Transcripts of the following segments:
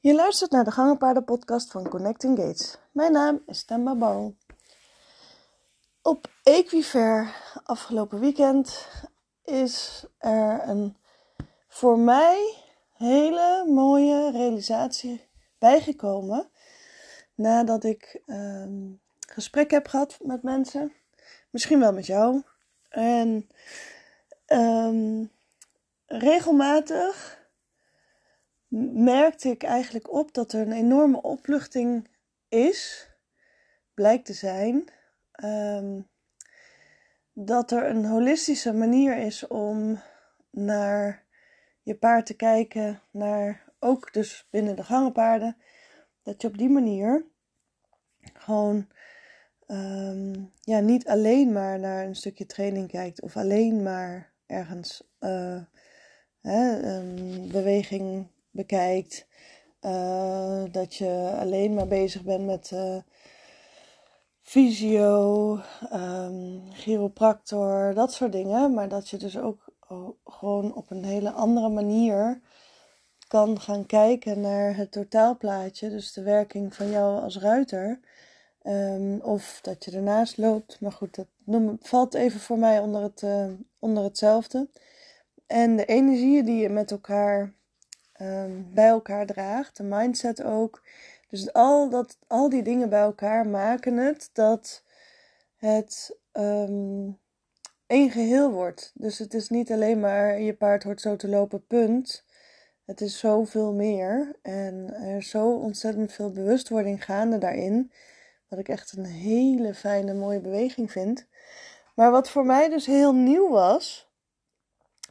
Je luistert naar de Gangenpaarden podcast van Connecting Gates. Mijn naam is Temba Barrel. Op Equifair afgelopen weekend is er een voor mij hele mooie realisatie bijgekomen. Nadat ik um, gesprek heb gehad met mensen, misschien wel met jou. En um, regelmatig merkte ik eigenlijk op dat er een enorme opluchting is, blijkt te zijn. Um, dat er een holistische manier is om naar je paard te kijken, naar ook dus binnen de gangenpaarden, dat je op die manier gewoon um, ja, niet alleen maar naar een stukje training kijkt of alleen maar ergens uh, hè, um, beweging bekijkt. Uh, dat je alleen maar bezig bent met uh, fysio, um, chiropractor, dat soort dingen. Maar dat je dus ook gewoon op een hele andere manier kan gaan kijken naar het totaalplaatje. Dus de werking van jou als ruiter. Um, of dat je ernaast loopt. Maar goed, dat noem, valt even voor mij onder, het, uh, onder hetzelfde. En de energieën die je met elkaar um, bij elkaar draagt, de mindset ook. Dus al, dat, al die dingen bij elkaar maken het dat het um, één geheel wordt. Dus het is niet alleen maar je paard hoort zo te lopen, punt. Het is zoveel meer en er is zo ontzettend veel bewustwording gaande daarin. Wat ik echt een hele fijne, mooie beweging vind. Maar wat voor mij dus heel nieuw was,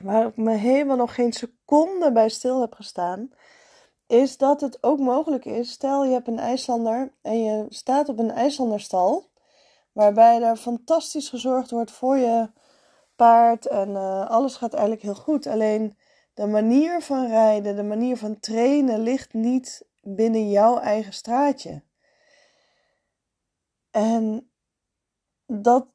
waar ik me helemaal nog geen seconde bij stil heb gestaan, is dat het ook mogelijk is. Stel je hebt een IJslander en je staat op een IJslanderstal, waarbij er fantastisch gezorgd wordt voor je paard en uh, alles gaat eigenlijk heel goed. Alleen de manier van rijden, de manier van trainen ligt niet binnen jouw eigen straatje. En dat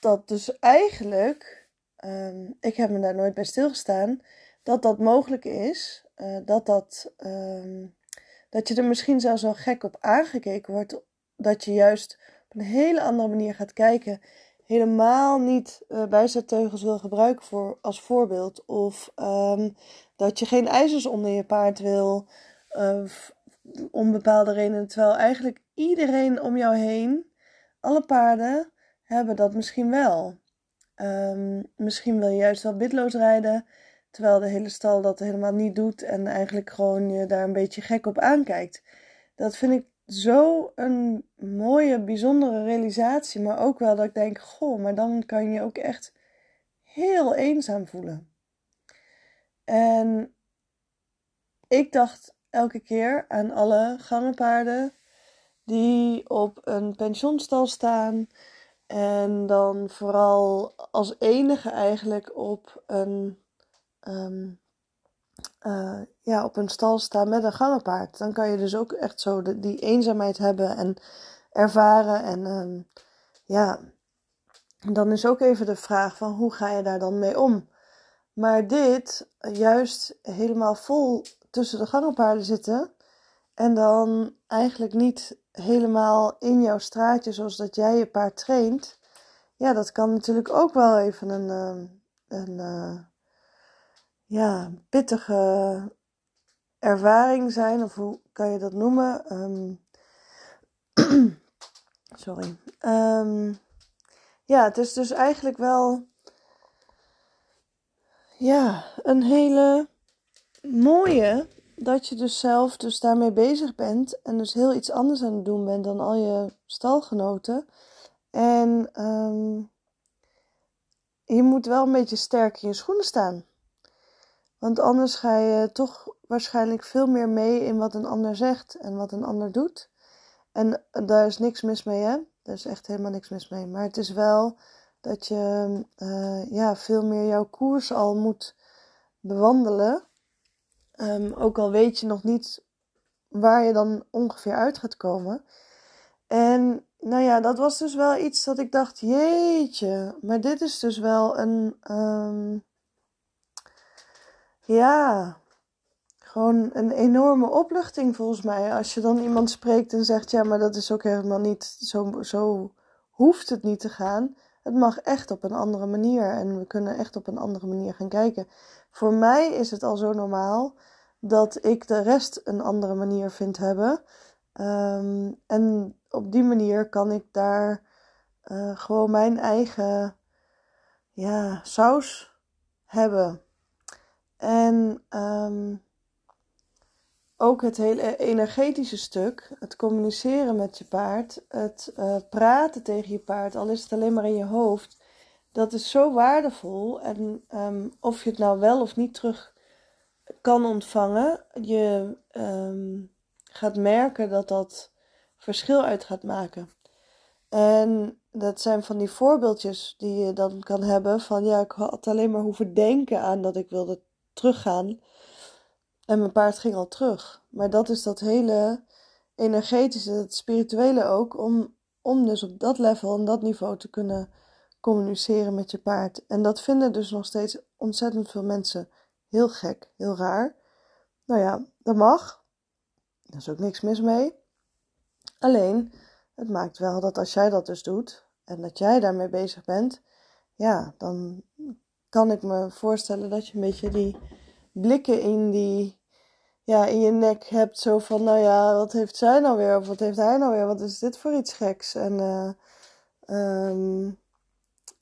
dat dus eigenlijk um, ik heb me daar nooit bij stilgestaan, dat dat mogelijk is. Uh, dat, dat, um, dat je er misschien zelfs wel gek op aangekeken wordt. Dat je juist op een hele andere manier gaat kijken. Helemaal niet uh, bijzetteugels wil gebruiken voor, als voorbeeld. Of um, dat je geen ijzers onder je paard wil. Uh, om bepaalde redenen. Terwijl eigenlijk iedereen om jou heen, alle paarden, hebben dat misschien wel. Um, misschien wil je juist wel bidloos rijden, terwijl de hele stal dat helemaal niet doet en eigenlijk gewoon je daar een beetje gek op aankijkt. Dat vind ik zo een mooie, bijzondere realisatie, maar ook wel dat ik denk, goh, maar dan kan je ook echt heel eenzaam voelen. En ik dacht elke keer aan alle gangenpaarden die op een pensionstal staan en dan vooral als enige eigenlijk op een, um, uh, ja, op een stal staan met een gangenpaard. Dan kan je dus ook echt zo die eenzaamheid hebben en ervaren. En um, ja, dan is ook even de vraag van hoe ga je daar dan mee om? Maar dit juist helemaal vol tussen de gangenpaarden zitten. En dan eigenlijk niet helemaal in jouw straatje zoals dat jij je paard traint. Ja, dat kan natuurlijk ook wel even een, ehm, een uh, ja, pittige ervaring zijn. Of hoe kan je dat noemen? Um, sorry. Um, ja, het is dus eigenlijk wel ja, een hele mooie dat je dus zelf dus daarmee bezig bent en dus heel iets anders aan het doen bent dan al je stalgenoten. En um, je moet wel een beetje sterk in je schoenen staan. Want anders ga je toch waarschijnlijk veel meer mee in wat een ander zegt en wat een ander doet. En daar is niks mis mee, hè? Daar is echt helemaal niks mis mee. Maar het is wel dat je uh, ja, veel meer jouw koers al moet bewandelen. Um, ook al weet je nog niet waar je dan ongeveer uit gaat komen. En nou ja, dat was dus wel iets dat ik dacht, jeetje, maar dit is dus wel een, um, ja, gewoon een enorme opluchting volgens mij. Als je dan iemand spreekt en zegt, ja, maar dat is ook helemaal niet, zo, zo hoeft het niet te gaan. Het mag echt op een andere manier en we kunnen echt op een andere manier gaan kijken. Voor mij is het al zo normaal dat ik de rest een andere manier vind hebben. Ehm, en op die manier kan ik daar uh, gewoon mijn eigen ja, saus hebben. En um, ook het hele energetische stuk, het communiceren met je paard, het uh, praten tegen je paard, al is het alleen maar in je hoofd, dat is zo waardevol. En um, of je het nou wel of niet terug kan ontvangen, je um, gaat merken dat dat verschil uit gaat maken. En dat zijn van die voorbeeldjes die je dan kan hebben van ja, ik had alleen maar hoeven denken aan dat ik wilde teruggaan. En mijn paard ging al terug. Maar dat is dat hele energetische, het spirituele ook, om, om dus op dat level en dat niveau te kunnen communiceren met je paard. En dat vinden dus nog steeds ontzettend veel mensen heel gek, heel raar. Nou ja, dat mag. Daar is ook niks mis mee. Alleen, het maakt wel dat als jij dat dus doet en dat jij daarmee bezig bent, ja, dan kan ik me voorstellen dat je een beetje die blikken in die ja, in je nek hebt. Zo van, nou ja, wat heeft zij nou weer? Of wat heeft hij nou weer? Wat is dit voor iets geks? En uh, um,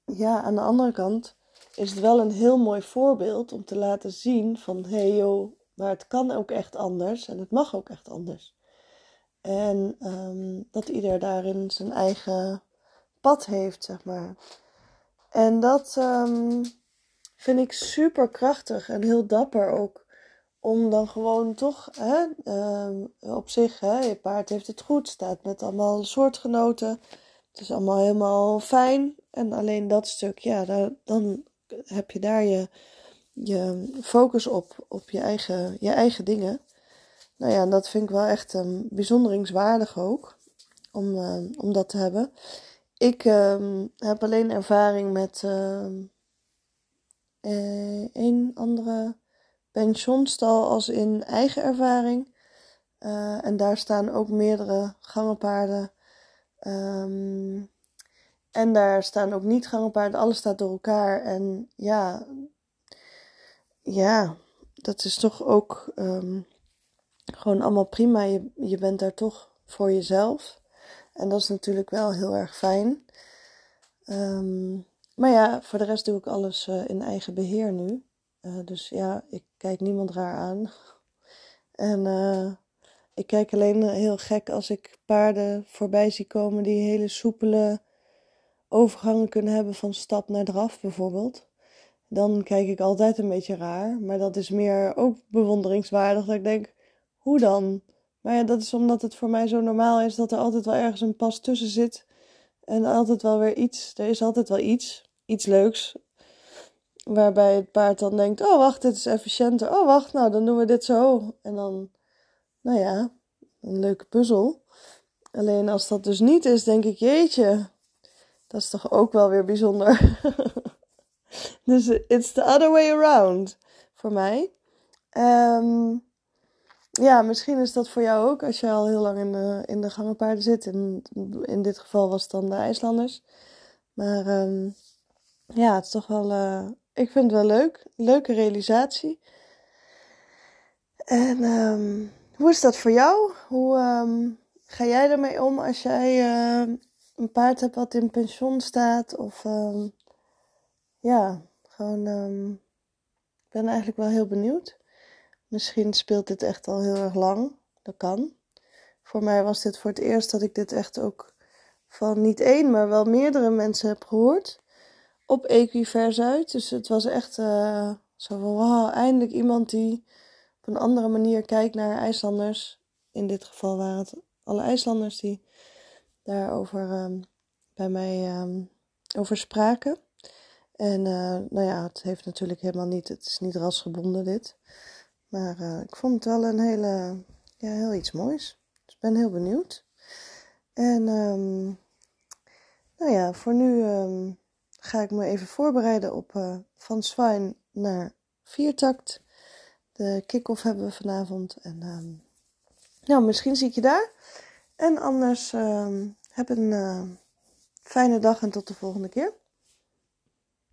ja, aan de andere kant is het wel een heel mooi voorbeeld om te laten zien van, hé hey joh, maar het kan ook echt anders en het mag ook echt anders. En um, dat ieder daarin zijn eigen pad heeft, zeg maar. En dat um, vind ik super krachtig en heel dapper ook. Om dan gewoon toch hè, uh, op zich, hè, je paard heeft het goed, staat met allemaal soortgenoten. Het is allemaal helemaal fijn. En alleen dat stuk, ja, dan heb je daar je, je focus op, op je eigen, je eigen dingen. Nou ja, dat vind ik wel echt um, bijzonderingswaardig ook, om, uh, om dat te hebben. Ik heb alleen ervaring met een andere pensionstal als in eigen ervaring. Uh, en daar staan ook meerdere gangenpaarden. Um, en daar staan ook niet gangenpaarden. Alles staat door elkaar. En ja, ja, dat is toch ook um, gewoon allemaal prima. Je, je bent daar toch voor jezelf. En dat is natuurlijk wel heel erg fijn. Um, maar ja, voor de rest doe ik alles uh, in eigen beheer nu. Uh, dus ja, ik kijk niemand raar aan. En uh, ik kijk alleen heel gek als ik paarden voorbij zie komen die hele soepele overgangen kunnen hebben van stap naar draf bijvoorbeeld. Dan kijk ik altijd een beetje raar. Maar dat is meer ook bewonderingswaardig. Dat ik denk, hoe dan? Maar ja, dat is omdat het voor mij zo normaal is dat er altijd wel ergens een pas tussen zit. En altijd wel weer iets. Er is altijd wel iets. Iets leuks. Waarbij het paard dan denkt: oh wacht, dit is efficiënter. Oh wacht, nou dan doen we dit zo. En dan, nou ja, een leuke puzzel. Alleen als dat dus niet is, denk ik: jeetje, dat is toch ook wel weer bijzonder. dus it's the other way around voor mij. Um, ja, misschien is dat voor jou ook als je al heel lang in de, in de gangenpaarden zit. In, in dit geval was het dan de IJslanders. Maar um, ja, het is toch wel. Uh, ik vind het wel leuk. Leuke realisatie. En um, hoe is dat voor jou? Hoe um, ga jij ermee om als jij uh, een paard hebt wat in pensioen staat? Of ja, gewoon. ik ben eigenlijk wel heel benieuwd. Misschien speelt dit echt al heel erg lang. Dat kan. Voor mij was dit voor het eerst dat ik dit echt ook van niet één, maar wel meerdere mensen heb gehoord. Op Equivers uit. Dus het was echt uh, zo van wow, eindelijk iemand die op een andere manier kijkt naar IJslanders. In dit geval waren het alle IJslanders die daarover um, bij mij um, over spraken. En uh, nou ja, het heeft natuurlijk helemaal niet, het is niet rasgebonden dit. Maar uh, ik vond het wel een hele, ja, heel iets moois. Dus ik ben heel benieuwd. En um, nou ja, voor nu um, ga ik me even voorbereiden op uh, van Zwijn naar viertakt. De kick-off hebben we vanavond. En nou, misschien zie ik je daar. En anders heb een fijne dag en tot de volgende keer.